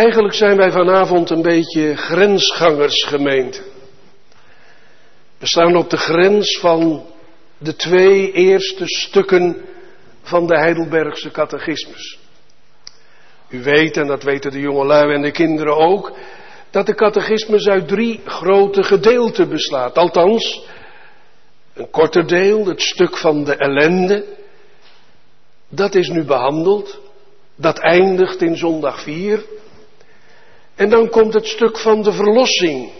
Eigenlijk zijn wij vanavond een beetje grensgangersgemeente. We staan op de grens van de twee eerste stukken van de Heidelbergse catechismus. U weet, en dat weten de jongelui en de kinderen ook, dat de catechismus uit drie grote gedeelten bestaat. Althans, een korter deel, het stuk van de ellende, dat is nu behandeld. Dat eindigt in zondag 4. En dan komt het stuk van de verlossing.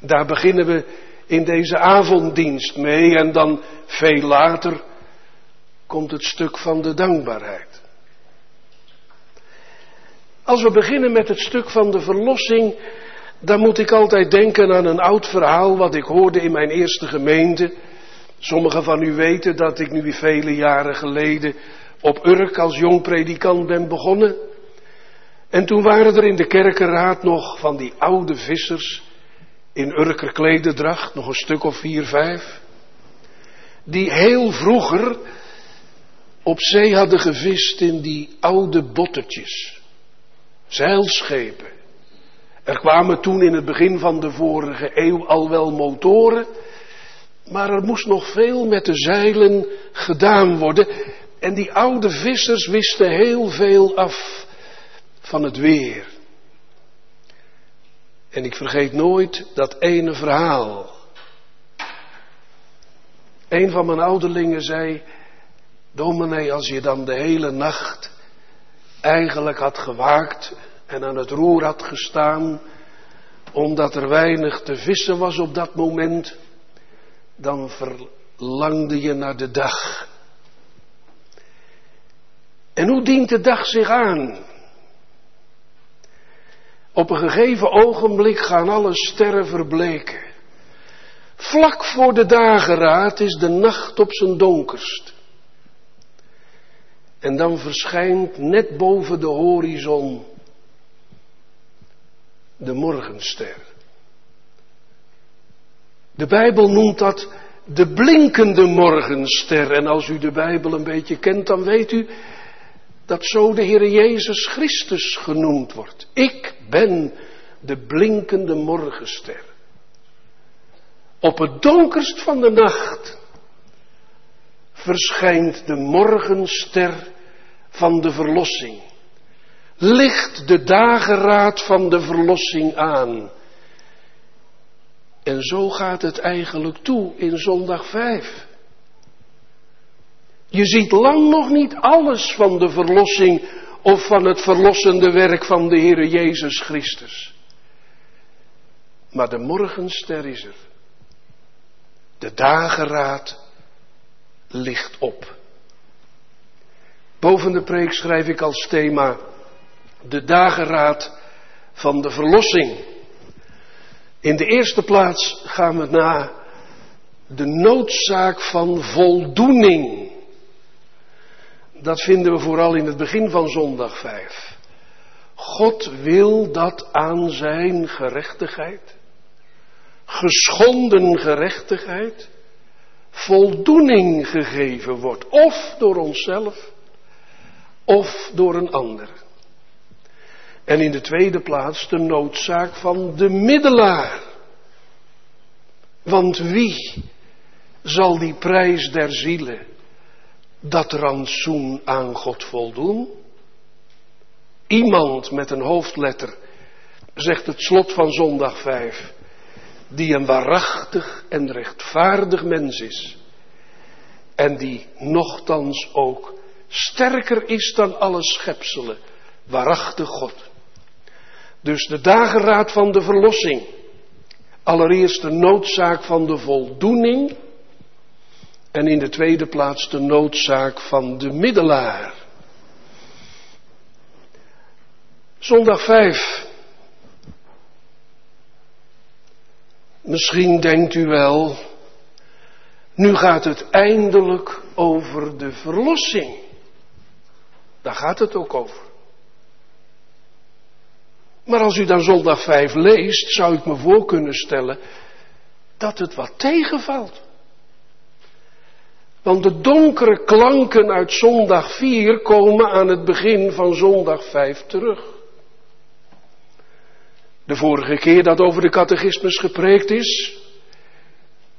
Daar beginnen we in deze avonddienst mee. En dan veel later komt het stuk van de dankbaarheid. Als we beginnen met het stuk van de verlossing, dan moet ik altijd denken aan een oud verhaal wat ik hoorde in mijn eerste gemeente. Sommigen van u weten dat ik nu vele jaren geleden op Urk als jong predikant ben begonnen. En toen waren er in de kerkenraad nog van die oude vissers in Urker klededracht, nog een stuk of vier, vijf, die heel vroeger op zee hadden gevist in die oude bottertjes, zeilschepen. Er kwamen toen in het begin van de vorige eeuw al wel motoren, maar er moest nog veel met de zeilen gedaan worden. En die oude vissers wisten heel veel af van het weer. En ik vergeet nooit dat ene verhaal. Een van mijn ouderlingen zei, dominee, als je dan de hele nacht eigenlijk had gewaakt en aan het roer had gestaan, omdat er weinig te vissen was op dat moment, dan verlangde je naar de dag. En hoe dient de dag zich aan? Op een gegeven ogenblik gaan alle sterren verbleken. Vlak voor de dageraad is de nacht op zijn donkerst. En dan verschijnt net boven de horizon de morgenster. De Bijbel noemt dat de blinkende morgenster. En als u de Bijbel een beetje kent, dan weet u dat zo de Heer Jezus Christus genoemd wordt. Ik ben de blinkende morgenster. Op het donkerst van de nacht verschijnt de morgenster van de verlossing. Licht de dageraad van de verlossing aan. En zo gaat het eigenlijk toe in zondag 5. Je ziet lang nog niet alles van de verlossing of van het verlossende werk van de Heere Jezus Christus. Maar de morgenster is er. De dageraad ligt op. Boven de preek schrijf ik als thema de dageraad van de verlossing. In de eerste plaats gaan we naar de noodzaak van voldoening. Dat vinden we vooral in het begin van zondag 5. God wil dat aan zijn gerechtigheid, geschonden gerechtigheid, voldoening gegeven wordt. Of door onszelf, of door een ander. En in de tweede plaats de noodzaak van de middelaar. Want wie zal die prijs der zielen, dat rantsoen aan God voldoen? Iemand met een hoofdletter, zegt het slot van zondag 5, die een waarachtig en rechtvaardig mens is. En die nochtans ook sterker is dan alle schepselen, waarachtig God. Dus de dageraad van de verlossing. Allereerst de noodzaak van de voldoening. En in de tweede plaats de noodzaak van de middelaar. Zondag 5. Misschien denkt u wel, nu gaat het eindelijk over de verlossing. Daar gaat het ook over. Maar als u dan zondag 5 leest, zou ik me voor kunnen stellen dat het wat tegenvalt. Want de donkere klanken uit zondag 4 komen aan het begin van zondag 5 terug. De vorige keer dat over de catechismus gepreekt is,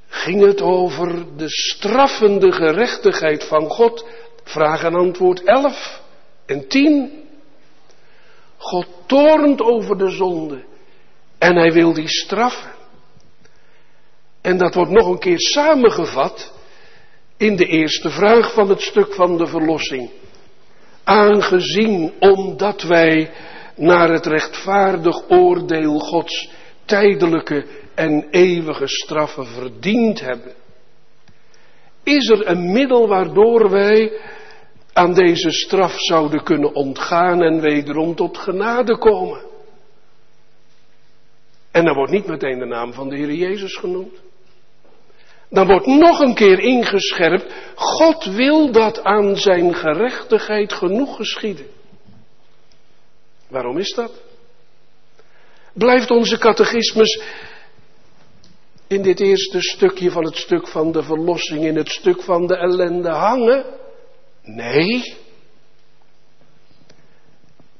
ging het over de straffende gerechtigheid van God. Vraag en antwoord 11 en 10. God toornt over de zonde en hij wil die straffen. En dat wordt nog een keer samengevat in de eerste vraag van het stuk van de verlossing. Aangezien omdat wij naar het rechtvaardig oordeel Gods tijdelijke en eeuwige straffen verdiend hebben, is er een middel waardoor wij aan deze straf zouden kunnen ontgaan en wederom tot genade komen. En dan wordt niet meteen de naam van de Heer Jezus genoemd. Dan wordt nog een keer ingescherpt, God wil dat aan zijn gerechtigheid genoeg geschieden. Waarom is dat? Blijft onze catechismus in dit eerste stukje van het stuk van de verlossing, in het stuk van de ellende hangen? Nee.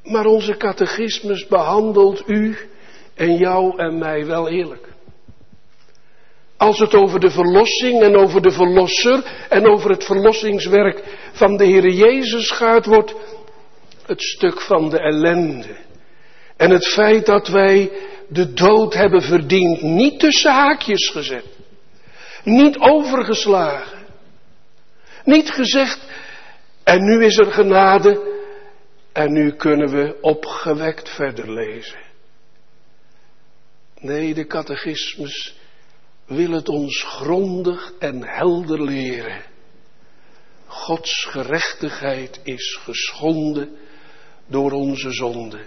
Maar onze catechismus behandelt u en jou en mij wel eerlijk. Als het over de verlossing en over de verlosser en over het verlossingswerk van de Heer Jezus gaat, wordt het stuk van de ellende. En het feit dat wij de dood hebben verdiend, niet tussen haakjes gezet. Niet overgeslagen. Niet gezegd, en nu is er genade en nu kunnen we opgewekt verder lezen. Nee, de catechismus wil het ons grondig en helder leren. Gods gerechtigheid is geschonden door onze zonde.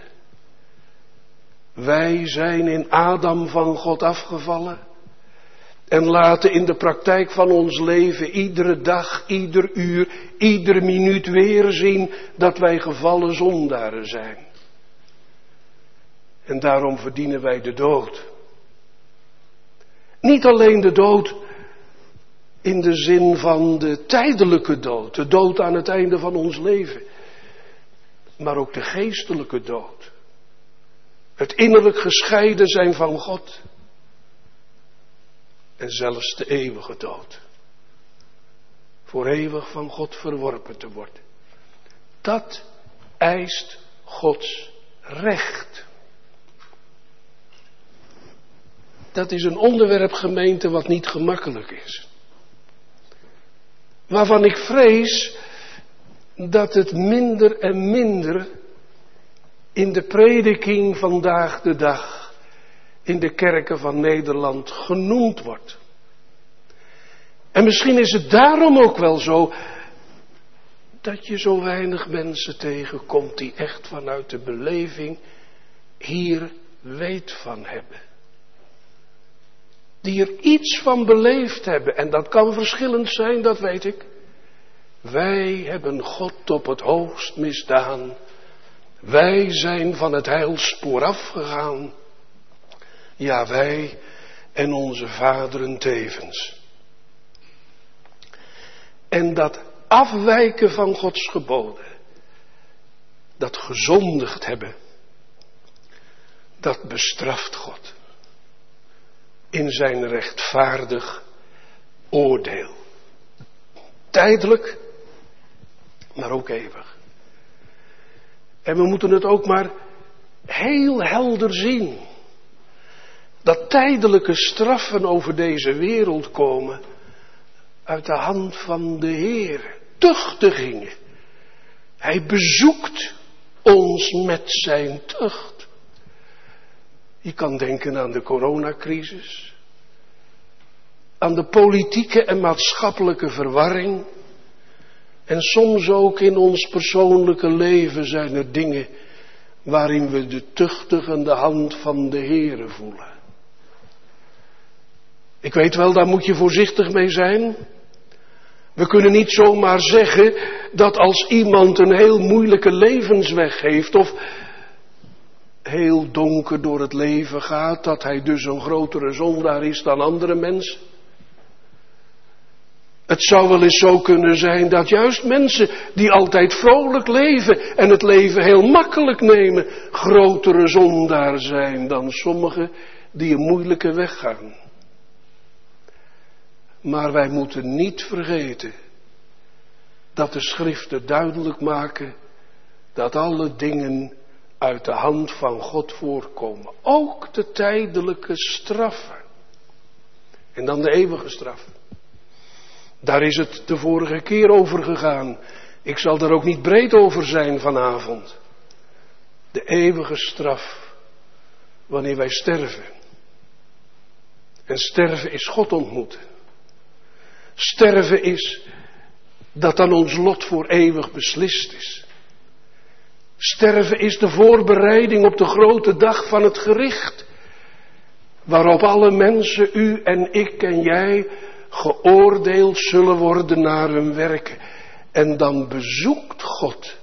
Wij zijn in Adam van God afgevallen en laten in de praktijk van ons leven iedere dag, ieder uur, iedere minuut weer zien dat wij gevallen zondaren zijn. En daarom verdienen wij de dood. Niet alleen de dood in de zin van de tijdelijke dood, de dood aan het einde van ons leven, maar ook de geestelijke dood. Het innerlijk gescheiden zijn van God. En zelfs de eeuwige dood. Voor eeuwig van God verworpen te worden. Dat eist Gods recht. Dat is een onderwerp gemeente wat niet gemakkelijk is. Waarvan ik vrees dat het minder en minder in de prediking vandaag de dag in de kerken van Nederland genoemd wordt. En misschien is het daarom ook wel zo dat je zo weinig mensen tegenkomt die echt vanuit de beleving hier weet van hebben. Die er iets van beleefd hebben. En dat kan verschillend zijn, dat weet ik. Wij hebben God op het hoogst misdaan. Wij zijn van het heilspoor afgegaan. Ja, wij en onze vaderen tevens. En dat afwijken van Gods geboden, dat gezondigd hebben, dat bestraft God in zijn rechtvaardig oordeel. Tijdelijk, maar ook eeuwig. En we moeten het ook maar heel helder zien. Dat tijdelijke straffen over deze wereld komen uit de hand van de Heer. Tuchtigingen. Hij bezoekt ons met zijn tucht. Je kan denken aan de coronacrisis. Aan de politieke en maatschappelijke verwarring. En soms ook in ons persoonlijke leven zijn er dingen waarin we de tuchtigende hand van de Heere voelen. Ik weet wel, daar moet je voorzichtig mee zijn. We kunnen niet zomaar zeggen dat als iemand een heel moeilijke levensweg heeft of heel donker door het leven gaat, dat hij dus een grotere zondaar is dan andere mensen. Het zou wel eens zo kunnen zijn dat juist mensen die altijd vrolijk leven en het leven heel makkelijk nemen, grotere zondaar zijn dan sommigen die een moeilijke weg gaan. Maar wij moeten niet vergeten dat de schriften duidelijk maken dat alle dingen uit de hand van God voorkomen. Ook de tijdelijke straffen. En dan de eeuwige straf. Daar is het de vorige keer over gegaan. Ik zal er ook niet breed over zijn vanavond. De eeuwige straf wanneer wij sterven. En sterven is God ontmoeten. Sterven is dat dan ons lot voor eeuwig beslist is. Sterven is de voorbereiding op de grote dag van het gericht, waarop alle mensen, u en ik en jij, geoordeeld zullen worden naar hun werken. En dan bezoekt God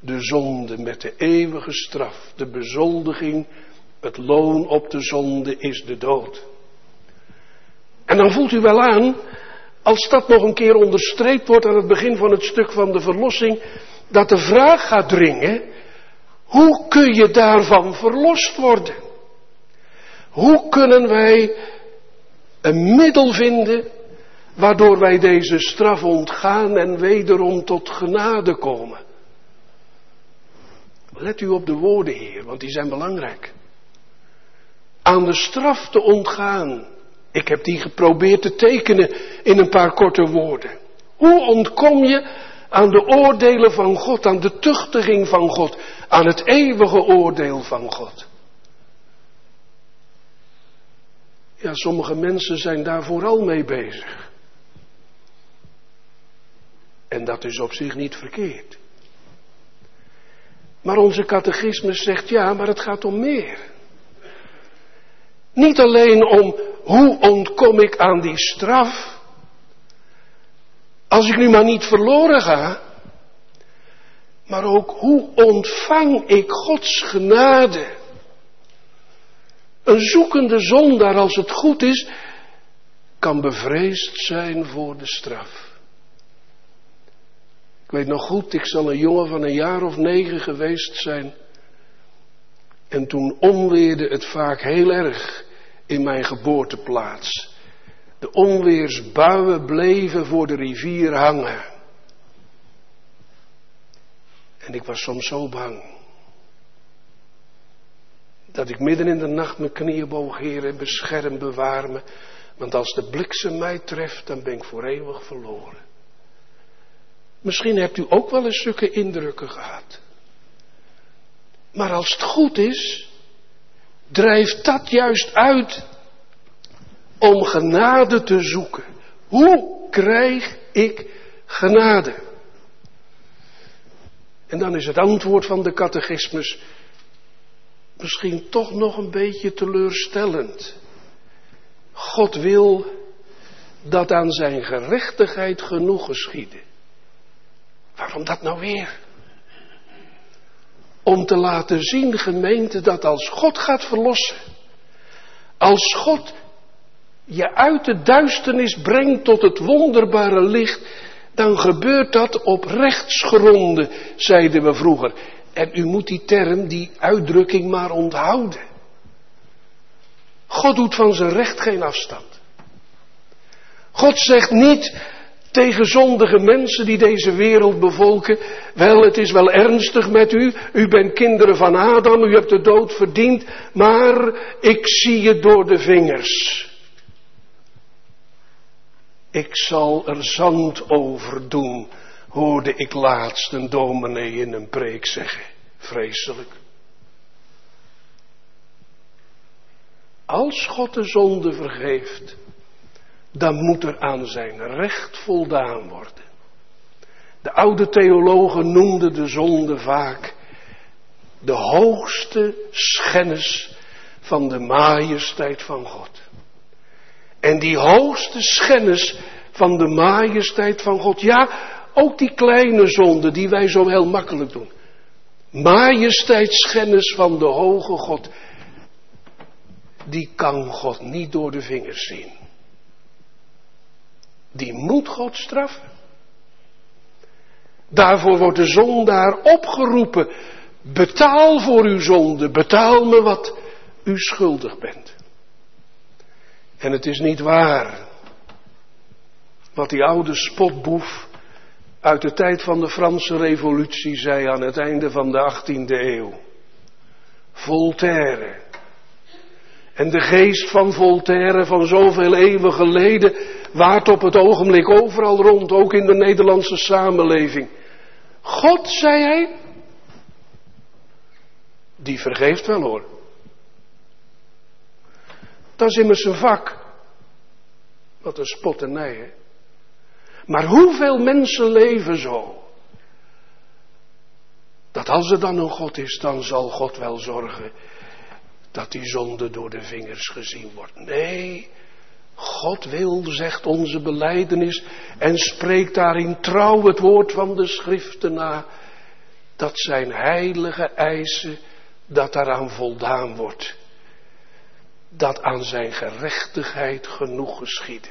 de zonde met de eeuwige straf, de bezoldiging, het loon op de zonde is de dood. En dan voelt u wel aan, als dat nog een keer onderstreept wordt aan het begin van het stuk van de verlossing, dat de vraag gaat dringen, hoe kun je daarvan verlost worden? Hoe kunnen wij een middel vinden waardoor wij deze straf ontgaan en wederom tot genade komen? Let u op de woorden, Heer, want die zijn belangrijk. Aan de straf te ontgaan. Ik heb die geprobeerd te tekenen in een paar korte woorden. Hoe ontkom je aan de oordelen van God, aan de tuchtiging van God, aan het eeuwige oordeel van God? Ja, sommige mensen zijn daar vooral mee bezig. En dat is op zich niet verkeerd. Maar onze catechismus zegt ja, maar het gaat om meer. Niet alleen om hoe ontkom ik aan die straf. Als ik nu maar niet verloren ga. Maar ook hoe ontvang ik Gods genade. Een zoekende zondaar, als het goed is, kan bevreesd zijn voor de straf. Ik weet nog goed, ik zal een jongen van een jaar of negen geweest zijn. En toen onweerde het vaak heel erg in mijn geboorteplaats. De onweersbuien bleven voor de rivier hangen. En ik was soms zo bang. Dat ik midden in de nacht mijn knieën boog, Heer, en bescherm, bewaar me. Want als de bliksem mij treft, dan ben ik voor eeuwig verloren. Misschien hebt u ook wel eens zulke indrukken gehad. Maar als het goed is, drijft dat juist uit om genade te zoeken. Hoe krijg ik genade? En dan is het antwoord van de catechismus misschien toch nog een beetje teleurstellend. God wil dat aan zijn gerechtigheid genoeg geschieden. Waarom dat nou weer? Om te laten zien, gemeente, dat als God gaat verlossen, als God je uit de duisternis brengt tot het wonderbare licht, dan gebeurt dat op rechtsgronden, zeiden we vroeger. En u moet die term, die uitdrukking maar onthouden. God doet van zijn recht geen afstand. God zegt niet tegen zondige mensen die deze wereld bevolken, wel het is wel ernstig met u, u bent kinderen van Adam, u hebt de dood verdiend, maar ik zie je door de vingers. Ik zal er zand over doen, hoorde ik laatst een dominee in een preek zeggen. Vreselijk. Als God de zonde vergeeft, dan moet er aan zijn recht voldaan worden. De oude theologen noemden de zonde vaak de hoogste schennis van de majesteit van God. En die hoogste schennis van de majesteit van God, ja, ook die kleine zonde die wij zo heel makkelijk doen. Majesteitsschennis van de hoge God, die kan God niet door de vingers zien. die moet God straffen. Daarvoor wordt de zondaar opgeroepen. Betaal voor uw zonde, betaal me wat u schuldig bent. En het is niet waar wat die oude spotboef uit de tijd van de Franse Revolutie zei aan het einde van de 18e eeuw. Voltaire. En de geest van Voltaire van zoveel eeuwen geleden waart op het ogenblik overal rond, ook in de Nederlandse samenleving. God, zei hij, die vergeeft wel hoor. Dat is immers een vak. Wat een spotternij, hè? Maar hoeveel mensen leven zo? Dat als er dan een God is, dan zal God wel zorgen dat die zonde door de vingers gezien wordt. Nee, God wil, zegt onze beleidenis, en spreekt daarin trouw het woord van de schriften na, dat zijn heilige eisen, dat daaraan voldaan wordt. Dat aan zijn gerechtigheid genoeg geschieden.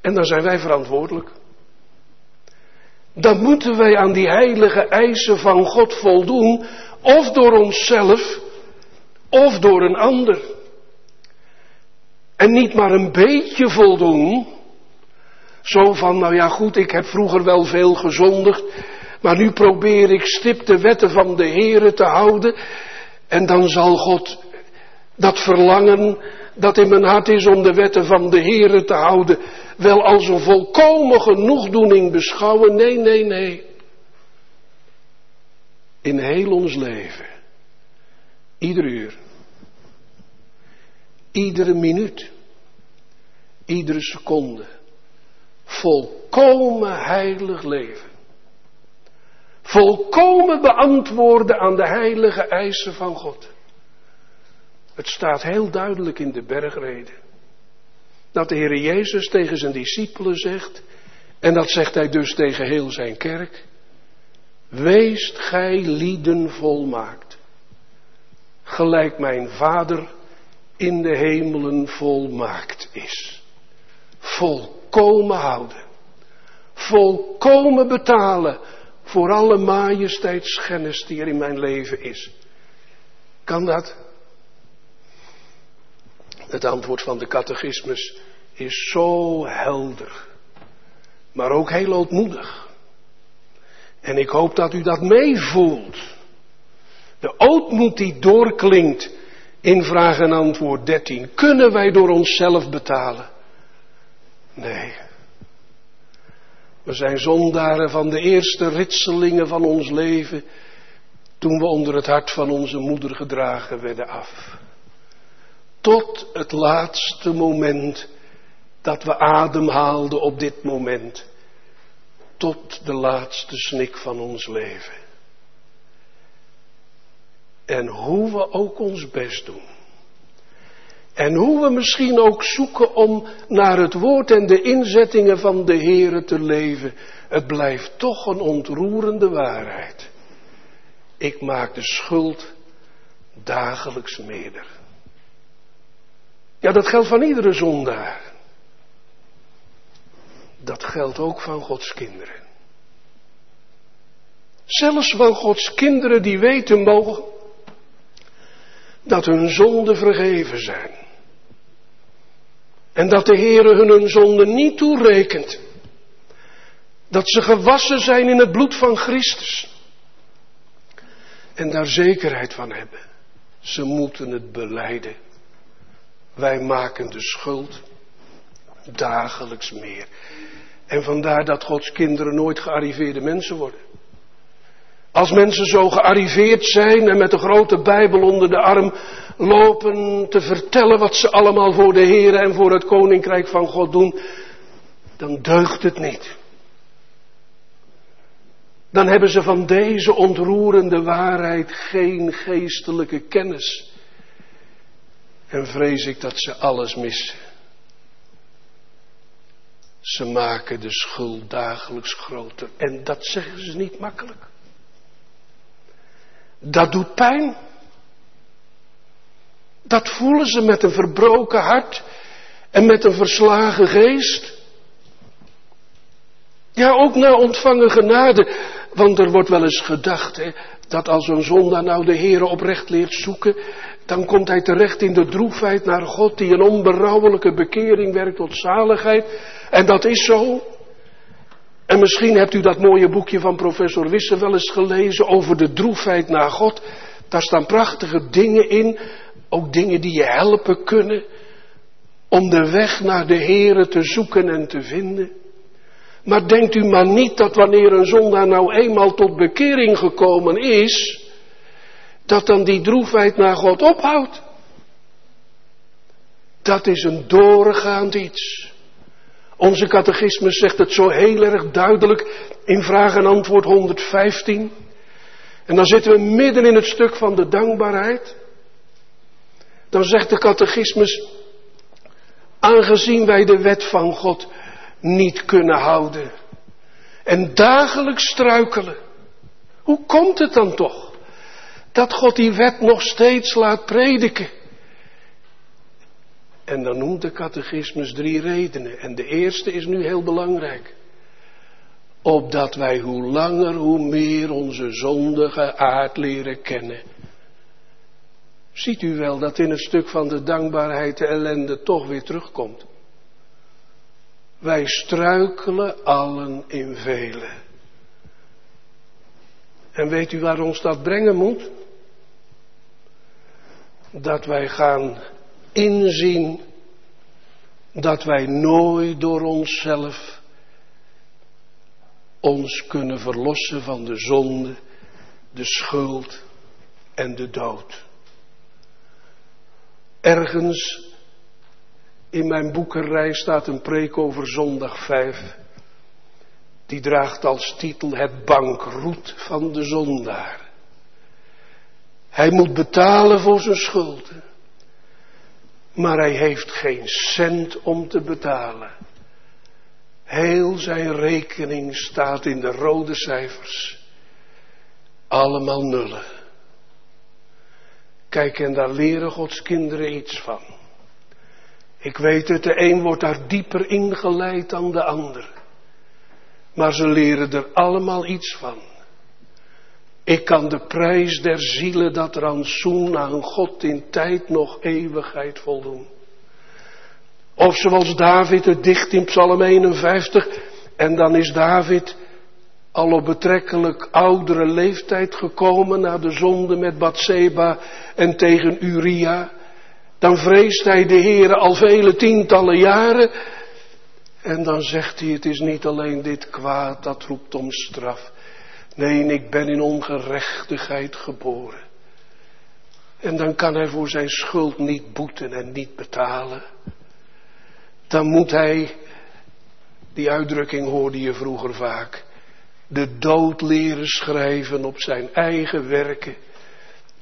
En dan zijn wij verantwoordelijk. Dan moeten wij aan die heilige eisen van God voldoen, of door onszelf, of door een ander. En niet maar een beetje voldoen. Zo van, nou ja goed, ik heb vroeger wel veel gezondigd, maar nu probeer ik stip de wetten van de Here te houden. En dan zal God dat verlangen dat in mijn hart is om de wetten van de Here te houden, wel als een volkomen genoegdoening beschouwen. Nee, nee, nee. In heel ons leven. Ieder uur. Iedere minuut. Iedere seconde. Volkomen heilig leven. Volkomen beantwoorden aan de heilige eisen van God. Het staat heel duidelijk in de bergreden. Dat de Heer Jezus tegen zijn discipelen zegt, en dat zegt hij dus tegen heel zijn kerk, weest gij lieden volmaakt, gelijk mijn Vader in de hemelen volmaakt is. Volkomen houden, volkomen betalen voor alle majesteitsschennis die er in mijn leven is. Kan dat? Het antwoord van de catechismus is zo helder, maar ook heel ootmoedig. En ik hoop dat u dat meevoelt. De ootmoed die doorklinkt in vraag en antwoord 13. Kunnen wij door onszelf betalen? Nee. We zijn zondaren van de eerste ritselingen van ons leven toen we onder het hart van onze moeder gedragen werden af tot het laatste moment dat we ademhaalden op dit moment. Tot de laatste snik van ons leven. En hoe we ook ons best doen. En hoe we misschien ook zoeken om naar het woord en de inzettingen van de Here te leven. Het blijft toch een ontroerende waarheid. Ik maak de schuld dagelijks meerder. Ja, dat geldt van iedere zondaar. Dat geldt ook van Gods kinderen. Zelfs van Gods kinderen die weten mogen dat hun zonden vergeven zijn. En dat de Heere hun hun zonden niet toerekent. Dat ze gewassen zijn in het bloed van Christus. En daar zekerheid van hebben. Ze moeten het beleiden. Wij maken de schuld dagelijks meer. En vandaar dat Gods kinderen nooit gearriveerde mensen worden. Als mensen zo gearriveerd zijn en met een grote Bijbel onder de arm lopen te vertellen wat ze allemaal voor de Heer en voor het Koninkrijk van God doen, dan deugt het niet. Dan hebben ze van deze ontroerende waarheid geen geestelijke kennis. En vrees ik dat ze alles missen. Ze maken de schuld dagelijks groter. En dat zeggen ze niet makkelijk. Dat doet pijn. Dat voelen ze met een verbroken hart en met een verslagen geest. Ja, ook na ontvangen genade. Want er wordt wel eens gedacht hè, dat als een zondaar nou de Heer oprecht leert zoeken, dan komt hij terecht in de droefheid naar God die een onberouwelijke bekering werkt tot zaligheid. En dat is zo. En misschien hebt u dat mooie boekje van professor Wisse wel eens gelezen over de droefheid naar God. Daar staan prachtige dingen in, ook dingen die je helpen kunnen om de weg naar de Here te zoeken en te vinden. Maar denkt u maar niet dat wanneer een zondaar nou eenmaal tot bekering gekomen is, dat dan die droefheid naar God ophoudt. Dat is een doorgaand iets. Onze catechismus zegt het zo heel erg duidelijk in vraag en antwoord 115. En dan zitten we midden in het stuk van de dankbaarheid. Dan zegt de catechismus, aangezien wij de wet van God niet kunnen houden en dagelijks struikelen, hoe komt het dan toch dat God die wet nog steeds laat prediken? En dan noemt de catechismus drie redenen. En de eerste is nu heel belangrijk. Opdat wij hoe langer hoe meer onze zondige aard leren kennen. Ziet u wel dat in het stuk van de dankbaarheid de ellende toch weer terugkomt. Wij struikelen allen in velen. En weet u waar ons dat brengen moet? Dat wij gaan inzien dat wij nooit door onszelf ons kunnen verlossen van de zonde, de schuld en de dood. Ergens in mijn boekenrij staat een preek over zondag 5. Die draagt als titel het bankroet van de zondaar. Hij moet betalen voor zijn schulden. Maar hij heeft geen cent om te betalen. Heel zijn rekening staat in de rode cijfers. Allemaal nullen. Kijk, en daar leren Gods kinderen iets van. Ik weet het, de een wordt daar dieper ingeleid dan de ander. Maar ze leren er allemaal iets van. Ik kan de prijs der zielen dat rantsoen aan God in tijd nog eeuwigheid voldoen. Of zoals David het dicht in Psalm 51. En dan is David al op betrekkelijk oudere leeftijd gekomen na de zonde met Bathseba en tegen Uria. Dan vreest hij de Heer al vele tientallen jaren. En dan zegt hij, het is niet alleen dit kwaad dat roept om straf. Nee, ik ben in ongerechtigheid geboren. En dan kan hij voor zijn schuld niet boeten en niet betalen. Dan moet hij, die uitdrukking hoorde je vroeger vaak, de dood leren schrijven op zijn eigen werken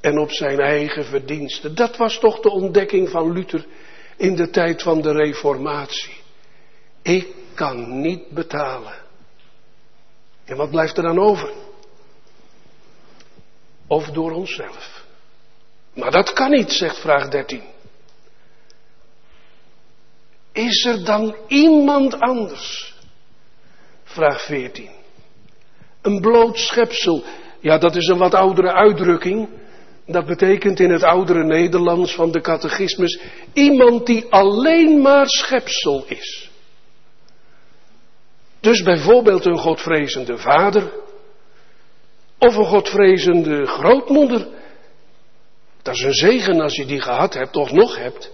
en op zijn eigen verdiensten. Dat was toch de ontdekking van Luther in de tijd van de Reformatie. Ik kan niet betalen. En wat blijft er dan over? Of door onszelf. Maar dat kan niet, zegt vraag 13. Is er dan iemand anders? Vraag 14. Een bloot schepsel. Ja, dat is een wat oudere uitdrukking. Dat betekent in het oudere Nederlands van de catechismus iemand die alleen maar schepsel is. Dus bijvoorbeeld een godvrezende vader of een godvrezende grootmoeder. Dat is een zegen als je die gehad hebt of nog hebt.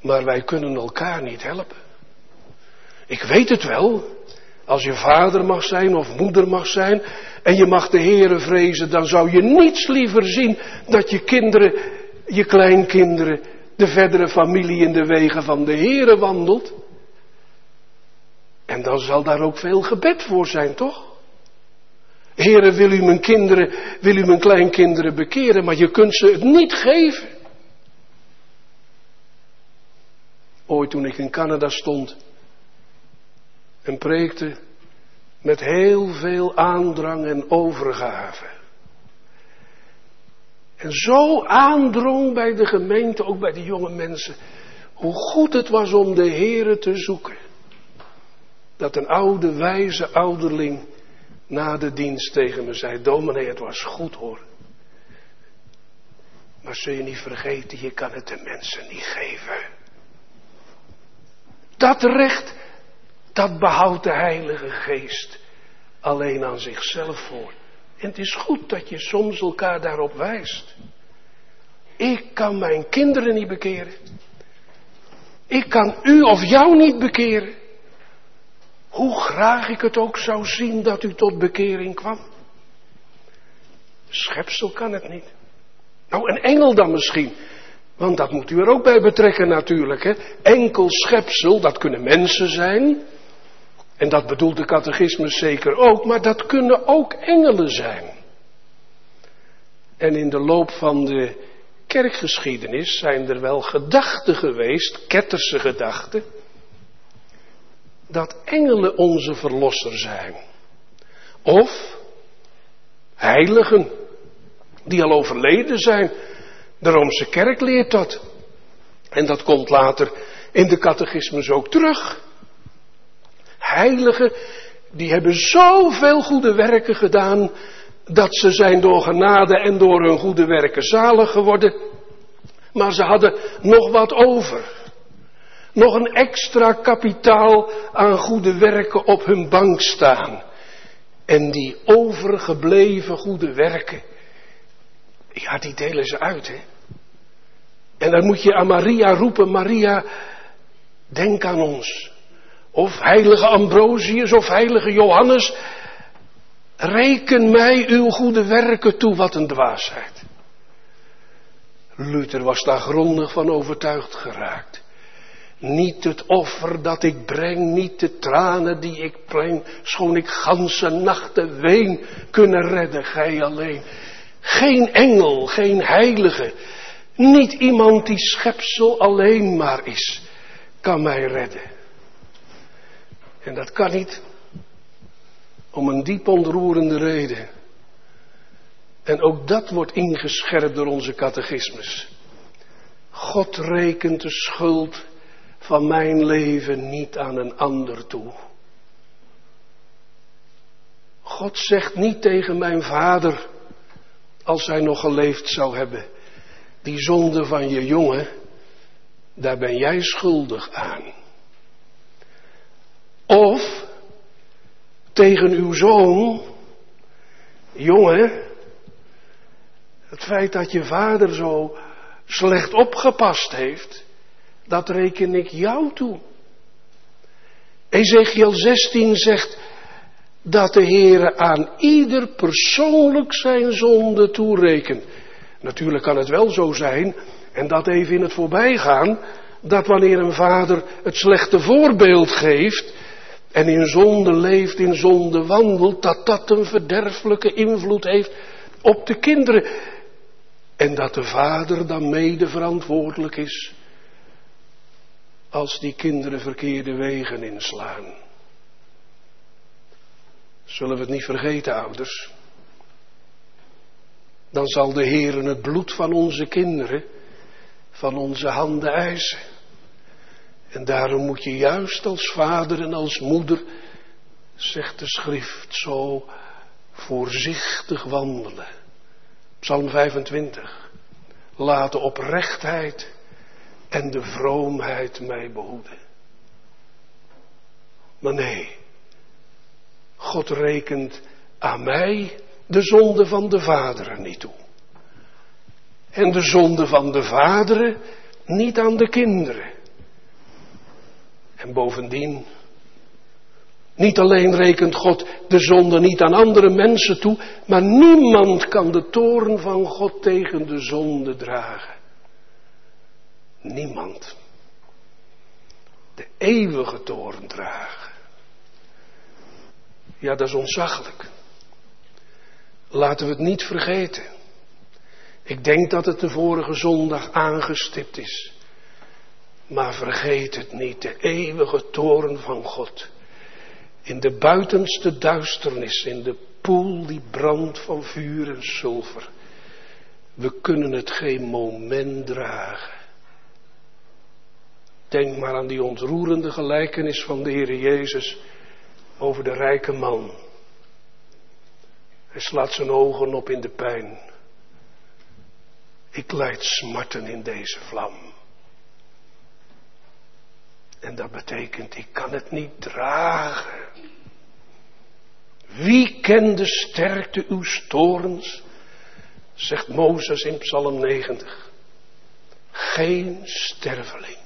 Maar wij kunnen elkaar niet helpen. Ik weet het wel. Als je vader mag zijn of moeder mag zijn en je mag de Heere vrezen, dan zou je niets liever zien dat je kinderen, je kleinkinderen, de verdere familie in de wegen van de Heere wandelt. En dan zal daar ook veel gebed voor zijn, toch? Heere, wil u mijn kinderen, wil u mijn kleinkinderen bekeren, maar je kunt ze het niet geven. Ooit toen ik in Canada stond en preekte met heel veel aandrang en overgave. En zo aandrong bij de gemeente, ook bij de jonge mensen, hoe goed het was om de Heere te zoeken. dat een oude, wijze ouderling na de dienst tegen me zei: Dominee, het was goed hoor. Maar zul je niet vergeten, je kan het de mensen niet geven. Dat recht, dat behoudt de Heilige Geest alleen aan zichzelf voor. En het is goed dat je soms elkaar daarop wijst. Ik kan mijn kinderen niet bekeren. Ik kan u of jou niet bekeren. Hoe graag ik het ook zou zien dat u tot bekering kwam. Schepsel kan het niet. Nou, een engel dan misschien. Want dat moet u er ook bij betrekken natuurlijk. Hè? Enkel schepsel, dat kunnen mensen zijn. En dat bedoelt de catechismus zeker ook. Maar dat kunnen ook engelen zijn. En in de loop van de kerkgeschiedenis zijn er wel gedachten geweest, ketterse gedachten, dat engelen onze verlosser zijn. Of heiligen die al overleden zijn. De Roomse kerk leert dat. En dat komt later in de catechismus ook terug. Heiligen, die hebben zoveel goede werken gedaan, dat ze zijn door genade en door hun goede werken zalig geworden. Maar ze hadden nog wat over. Nog een extra kapitaal aan goede werken op hun bank staan. En die overgebleven goede werken, ja, die delen ze uit, hè. En dan moet je aan Maria roepen, Maria, denk aan ons. Of heilige Ambrosius of heilige Johannes, reken mij uw goede werken toe, wat een dwaasheid. Luther was daar grondig van overtuigd geraakt. Niet het offer dat ik breng, niet de tranen die ik breng, schoon ik ganse nachten ween, kunnen redden, gij alleen. Geen engel, geen heilige, niet iemand die schepsel alleen maar is, kan mij redden. En dat kan niet om een diep ontroerende reden. En ook dat wordt ingescherpt door onze catechismus. God rekent de schuld van mijn leven niet aan een ander toe. God zegt niet tegen mijn vader, als hij nog geleefd zou hebben, die zonde van je jongen, daar ben jij schuldig aan. Of tegen uw zoon, jongen, het feit dat je vader zo slecht opgepast heeft, dat reken ik jou toe. Ezekiel 16 zegt dat de Heer aan ieder persoonlijk zijn zonde toerekent. Natuurlijk kan het wel zo zijn, en dat even in het voorbijgaan, dat wanneer een vader het slechte voorbeeld geeft en in zonde leeft, in zonde wandelt, dat dat een verderfelijke invloed heeft op de kinderen. En dat de vader dan mede verantwoordelijk is als die kinderen verkeerde wegen inslaan. Zullen we het niet vergeten, ouders? Dan zal de Heer het bloed van onze kinderen van onze handen eisen. En daarom moet je juist als vader en als moeder, zegt de schrift, zo voorzichtig wandelen. Psalm 25. Laat de oprechtheid en de vroomheid mij behoeden. Maar nee, God rekent aan mij de zonde van de vaderen niet toe. En de zonde van de vaderen niet aan de kinderen. En bovendien, niet alleen rekent God de zonde niet aan andere mensen toe, maar niemand kan de toorn van God tegen de zonde dragen. Niemand. De eeuwige toorn dragen. Ja, dat is ontzaglijk. Laten we het niet vergeten. Ik denk dat het de vorige zondag aangestipt is. Maar vergeet het niet, de eeuwige toorn van God. In de buitenste duisternis, in de poel die brandt van vuur en zilver. We kunnen het geen moment dragen. Denk maar aan die ontroerende gelijkenis van de Heer Jezus over de rijke man. Hij slaat zijn ogen op in de pijn. Ik leid smarten in deze vlam. En dat betekent, ik kan het niet dragen. Wie kent de sterkte uw torens? Zegt Mozes in Psalm 90. Geen sterveling.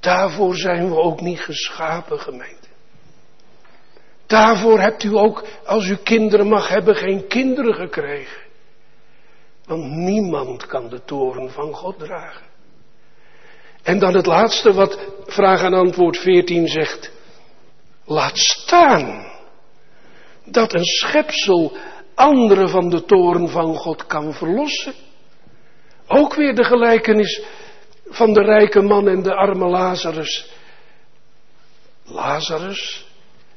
Daarvoor zijn we ook niet geschapen, gemeente. Daarvoor hebt u ook, als u kinderen mag hebben, geen kinderen gekregen. Want niemand kan de toren van God dragen. En dan het laatste wat vraag en antwoord 14 zegt. Laat staan dat een schepsel anderen van de toren van God kan verlossen. Ook weer de gelijkenis van de rijke man en de arme Lazarus. Lazarus,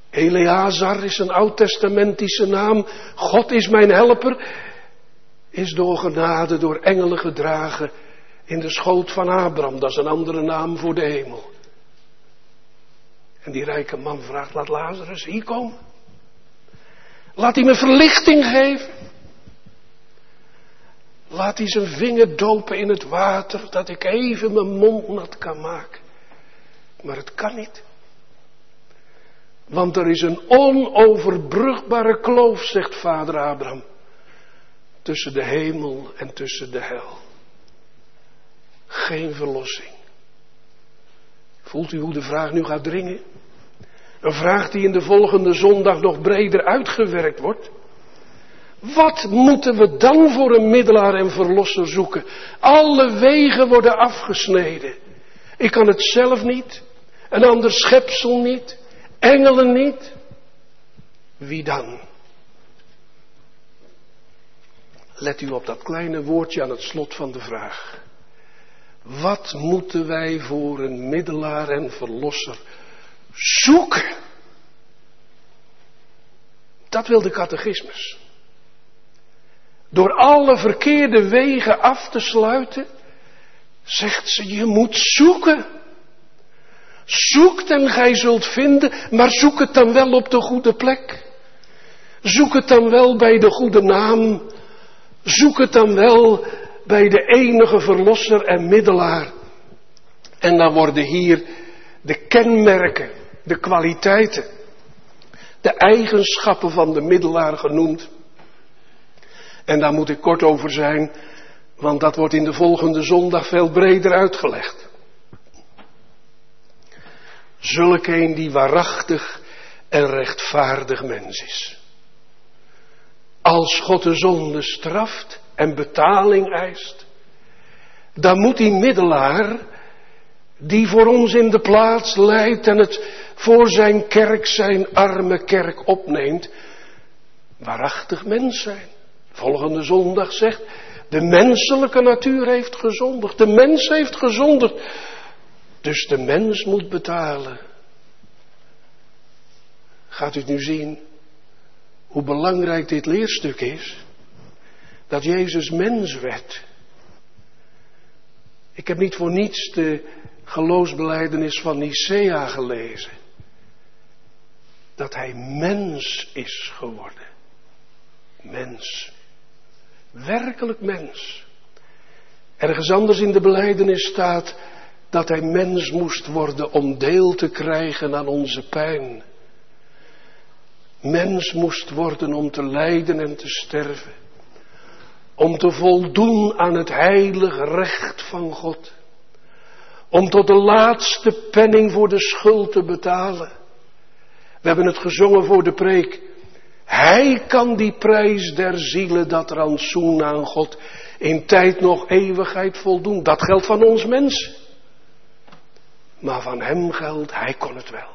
Eleazar is een oud-testamentische naam. God is mijn helper. Is door genade, door engelen gedragen in de schoot van Abraham. Dat is een andere naam voor de hemel. En die rijke man vraagt, laat Lazarus hier komen. Laat hij me verlichting geven. Laat hij zijn vinger dopen in het water, dat ik even mijn mond nat kan maken. Maar het kan niet. Want er is een onoverbrugbare kloof, zegt vader Abraham, tussen de hemel en tussen de hel. Geen verlossing. Voelt u hoe de vraag nu gaat dringen? Een vraag die in de volgende zondag nog breder uitgewerkt wordt. Wat moeten we dan voor een middelaar en verlosser zoeken? Alle wegen worden afgesneden. Ik kan het zelf niet, een ander schepsel niet, engelen niet. Wie dan? Let u op dat kleine woordje aan het slot van de vraag. Wat moeten wij voor een middelaar en verlosser zoeken? Dat wil de catechismus. Door alle verkeerde wegen af te sluiten, zegt ze, je moet zoeken. Zoekt en gij zult vinden, maar zoek het dan wel op de goede plek. Zoek het dan wel bij de goede naam. Zoek het dan wel bij de enige verlosser en middelaar. En dan worden hier de kenmerken, de kwaliteiten, de eigenschappen van de middelaar genoemd. En daar moet ik kort over zijn, want dat wordt in de volgende zondag veel breder uitgelegd. Zulk een die waarachtig en rechtvaardig mens is. Als God de zonde straft en betaling eist, dan moet die middelaar, die voor ons in de plaats leidt en het voor zijn kerk, zijn arme kerk opneemt, waarachtig mens zijn. Volgende zondag zegt, de menselijke natuur heeft gezondigd, de mens heeft gezondigd, dus de mens moet betalen. Gaat u het nu zien hoe belangrijk dit leerstuk is? Dat Jezus mens werd. Ik heb niet voor niets de geloofsbeleidenis van Nicea gelezen. Dat hij mens is geworden. Mens. Werkelijk mens. Ergens anders in de beleidenis staat dat hij mens moest worden om deel te krijgen aan onze pijn. Mens moest worden om te lijden en te sterven. Om te voldoen aan het heilig recht van God. Om tot de laatste penning voor de schuld te betalen. We hebben het gezongen voor de preek. Hij kan die prijs der zielen, dat rantsoen aan God, in tijd nog eeuwigheid voldoen. Dat geldt van ons mensen. Maar van hem geldt, hij kon het wel.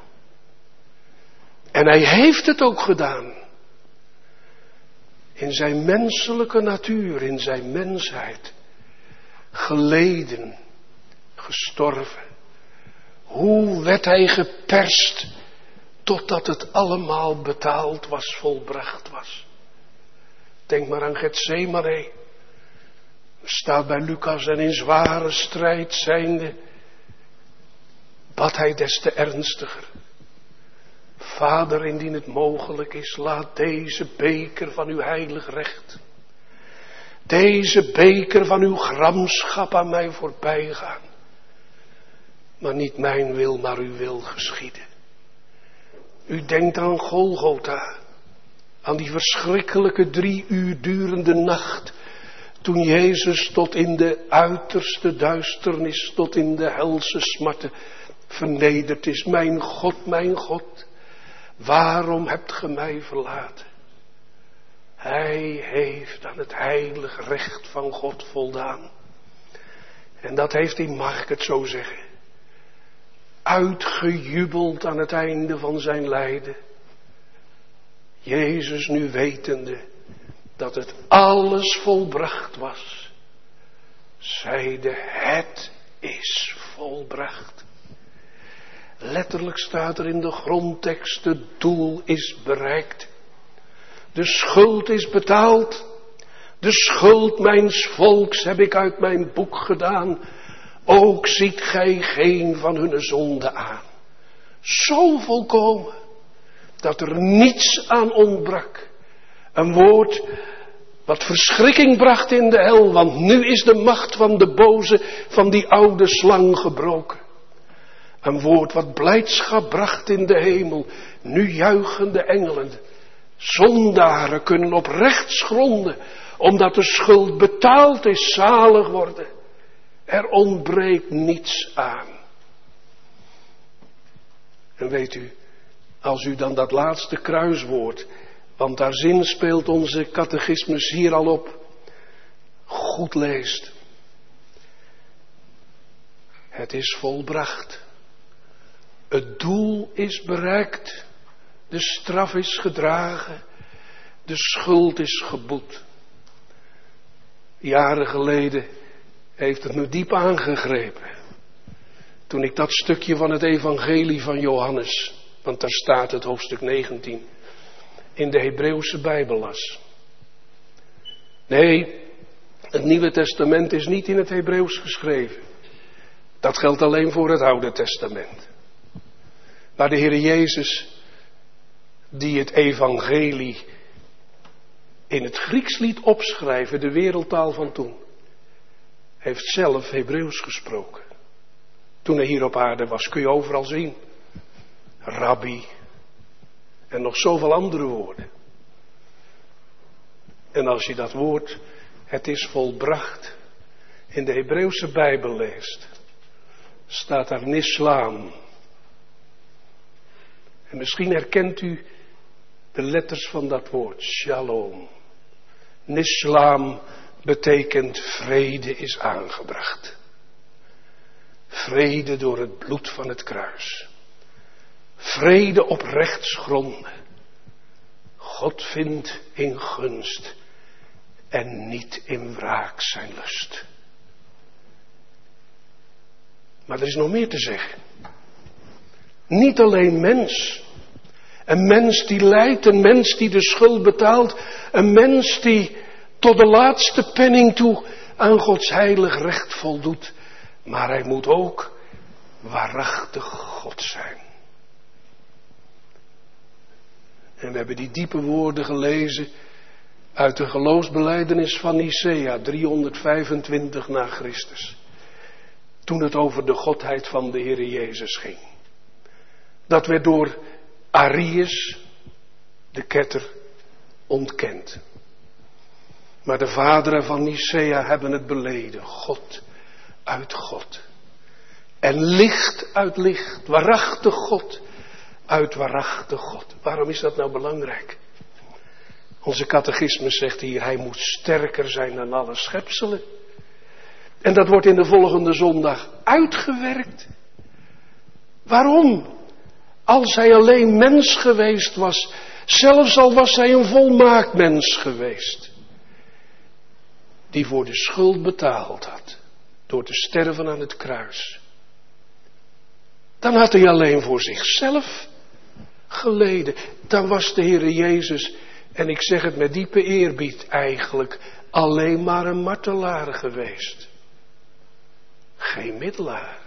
En hij heeft het ook gedaan. In zijn menselijke natuur, in zijn mensheid. Geleden, gestorven. Hoe werd hij geperst totdat het allemaal betaald was, volbracht was. Denk maar aan Gethsemane. Staat bij Lucas en in zware strijd zijnde bad hij des te ernstiger. Vader, indien het mogelijk is, laat deze beker van uw heilig recht, deze beker van uw gramschap aan mij voorbij gaan. Maar niet mijn wil, maar uw wil geschieden. U denkt aan Golgotha, aan die verschrikkelijke drie uur durende nacht, toen Jezus tot in de uiterste duisternis, tot in de helse smarten vernederd is. Mijn God, mijn God, waarom hebt ge mij verlaten? Hij heeft aan het heilig recht van God voldaan. En dat heeft hij, mag ik het zo zeggen, uitgejubeld aan het einde van zijn lijden. Jezus nu wetende dat het alles volbracht was, zeide het is volbracht. Letterlijk staat er in de grondtekst, het doel is bereikt. De schuld is betaald. De schuld mijns volks heb ik uit mijn boek gedaan. Ook ziet gij geen van hun zonde aan. Zo volkomen dat er niets aan ontbrak. Een woord wat verschrikking bracht in de hel, want nu is de macht van de boze, van die oude slang gebroken. Een woord wat blijdschap bracht in de hemel, nu juichen de engelen. Zondaren kunnen op rechtsgronden, omdat de schuld betaald is, zalig worden. Er ontbreekt niets aan. En weet u, als u dan dat laatste kruiswoord, want daar zin speelt onze catechismus hier al op, goed leest. Het is volbracht. Het doel is bereikt. De straf is gedragen. De schuld is geboet. Jaren geleden heeft het me diep aangegrepen. Toen ik dat stukje van het evangelie van Johannes, want daar staat het hoofdstuk 19, in de Hebreeuwse Bijbel las. Nee, het Nieuwe Testament is niet in het Hebreeuws geschreven. Dat geldt alleen voor het Oude Testament. Maar de Heer Jezus, die het evangelie in het Grieks liet opschrijven, de wereldtaal van toen, heeft zelf Hebreeuws gesproken. Toen hij hier op aarde was, kun je overal zien. Rabbi. En nog zoveel andere woorden. En als je dat woord, het is volbracht, in de Hebreeuwse Bijbel leest, staat daar Nislaan. En misschien herkent u de letters van dat woord, Shalom. Nislam betekent vrede is aangebracht. Vrede door het bloed van het kruis. Vrede op rechtsgronden. God vindt in gunst en niet in wraak zijn lust. Maar er is nog meer te zeggen. Niet alleen mens. Een mens die lijdt, een mens die de schuld betaalt, een mens die tot de laatste penning toe aan Gods heilig recht voldoet. Maar hij moet ook waarachtig God zijn. En we hebben die diepe woorden gelezen uit de geloofsbeleidenis van Nicea 325 na Christus. Toen het over de godheid van de Heer Jezus ging. Dat werd door Arius, de ketter, ontkend. Maar de vaderen van Nicea hebben het beleden. God uit God. En licht uit licht. Waarachtig God uit waarachtig God. Waarom is dat nou belangrijk? Onze catechismus zegt hier, hij moet sterker zijn dan alle schepselen. En dat wordt in de volgende zondag uitgewerkt. Waarom? Als hij alleen mens geweest was, zelfs al was hij een volmaakt mens geweest, die voor de schuld betaald had, door te sterven aan het kruis, dan had hij alleen voor zichzelf geleden. Dan was de Heere Jezus, en ik zeg het met diepe eerbied eigenlijk, alleen maar een martelaar geweest. Geen middelaar.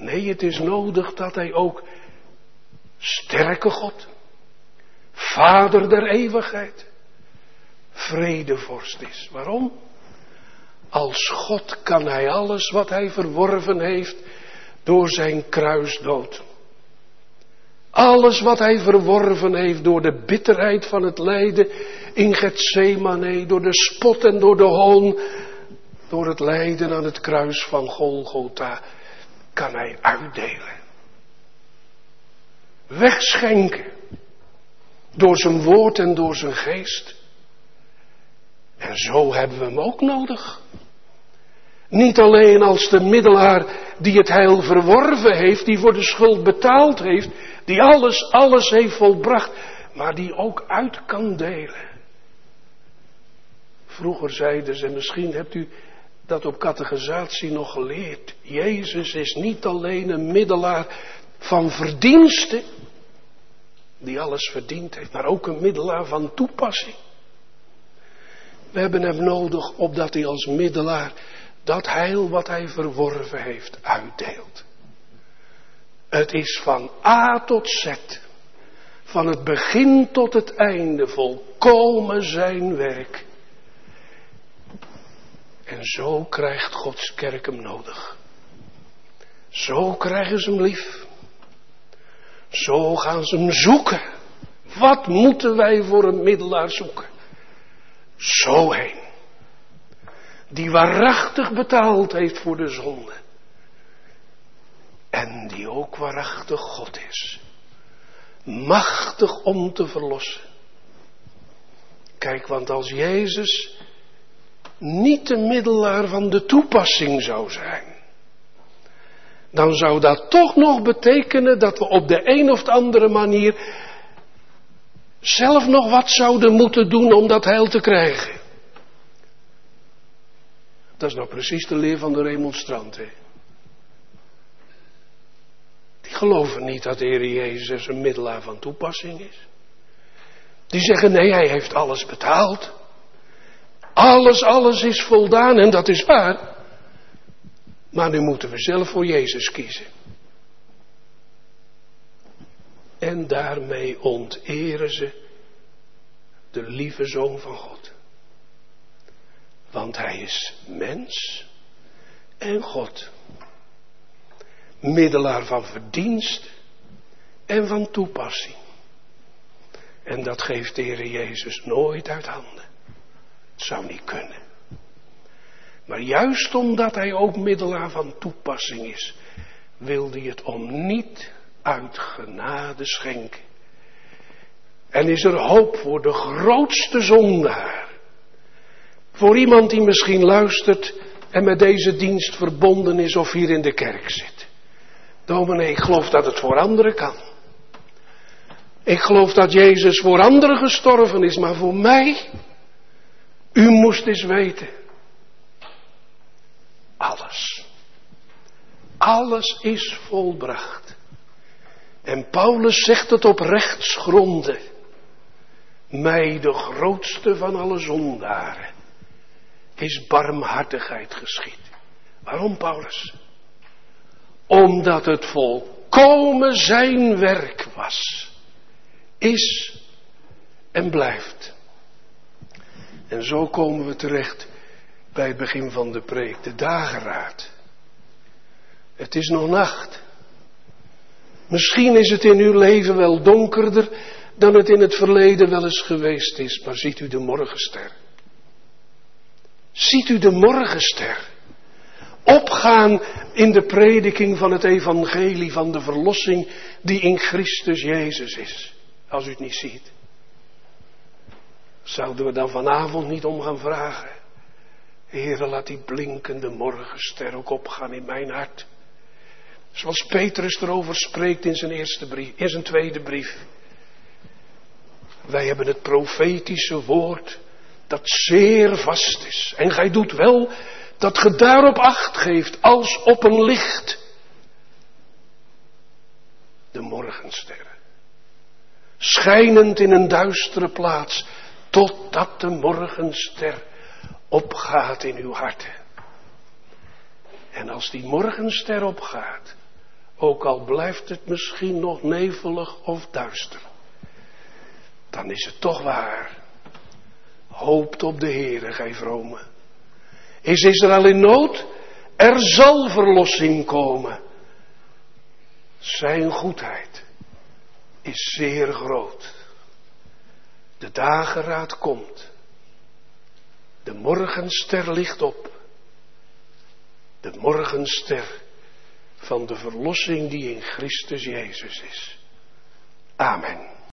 Nee, het is nodig dat hij ook sterke God, Vader der eeuwigheid, vredevorst is. Waarom? Als God kan hij alles wat hij verworven heeft door zijn kruisdood. Alles wat hij verworven heeft door de bitterheid van het lijden in Gethsemane, door de spot en door de hoon, door het lijden aan het kruis van Golgotha, kan hij uitdelen. Wegschenken. Door zijn woord en door zijn geest. En zo hebben we hem ook nodig. Niet alleen als de middelaar die het heil verworven heeft, die voor de schuld betaald heeft, die alles, alles heeft volbracht, maar die ook uit kan delen. Vroeger zeiden ze, misschien hebt u dat op catechisatie nog geleerd. Jezus is niet alleen een middelaar van verdiensten, die alles verdiend heeft, maar ook een middelaar van toepassing. We hebben hem nodig opdat hij als middelaar dat heil wat hij verworven heeft uitdeelt. Het is van A tot Z, van het begin tot het einde, volkomen zijn werk. En zo krijgt Gods kerk hem nodig. Zo krijgen ze hem lief. Zo gaan ze hem zoeken. Wat moeten wij voor een middelaar zoeken? Zo heen. Die waarachtig betaald heeft voor de zonde. En die ook waarachtig God is. Machtig om te verlossen. Kijk, want als Jezus niet de middelaar van de toepassing zou zijn, dan zou dat toch nog betekenen dat we op de een of andere manier zelf nog wat zouden moeten doen om dat heil te krijgen. Dat is nou precies de leer van de remonstranten. Die geloven niet dat de Heer Jezus een middelaar van toepassing is. Die zeggen nee, hij heeft alles betaald. Alles, alles is voldaan en dat is waar. Maar nu moeten we zelf voor Jezus kiezen. En daarmee onteren ze de lieve zoon van God. Want hij is mens en God. Middelaar van verdienst en van toepassing. En dat geeft de Heer Jezus nooit uit handen. Zou niet kunnen. Maar juist omdat hij ook middelaar van toepassing is, wilde hij het om niet uit genade schenken. En is er hoop voor de grootste zondaar. Voor iemand die misschien luistert en met deze dienst verbonden is of hier in de kerk zit. Dominee, ik geloof dat het voor anderen kan. Ik geloof dat Jezus voor anderen gestorven is, maar voor mij, u moest eens weten. Alles. Alles is volbracht. En Paulus zegt het op rechtsgronden. Mij, de grootste van alle zondaren, is barmhartigheid geschied. Waarom, Paulus? Omdat het volkomen zijn werk was, is en blijft. En zo komen we terecht bij het begin van de preek, de dageraad. Het is nog nacht. Misschien is het in uw leven wel donkerder dan het in het verleden wel eens geweest is, maar ziet u de morgenster. Ziet u de morgenster opgaan in de prediking van het evangelie van de verlossing die in Christus Jezus is, als u het niet ziet. Zouden we dan vanavond niet om gaan vragen? Heere, laat die blinkende morgenster ook opgaan in mijn hart. Zoals Petrus erover spreekt in zijn, eerste brief, in zijn tweede brief. Wij hebben het profetische woord dat zeer vast is. En gij doet wel dat ge daarop acht geeft als op een licht. De morgensterren. Schijnend in een duistere plaats, totdat de morgenster opgaat in uw harten. En als die morgenster opgaat, Ook al blijft het misschien nog nevelig of duister. Dan is het toch waar. Hoopt op de Heere, gij vrome. Is Israël in nood? Er zal verlossing komen. Zijn goedheid is zeer groot. De dageraad komt. De morgenster ligt op. De morgenster van de verlossing die in Christus Jezus is. Amen.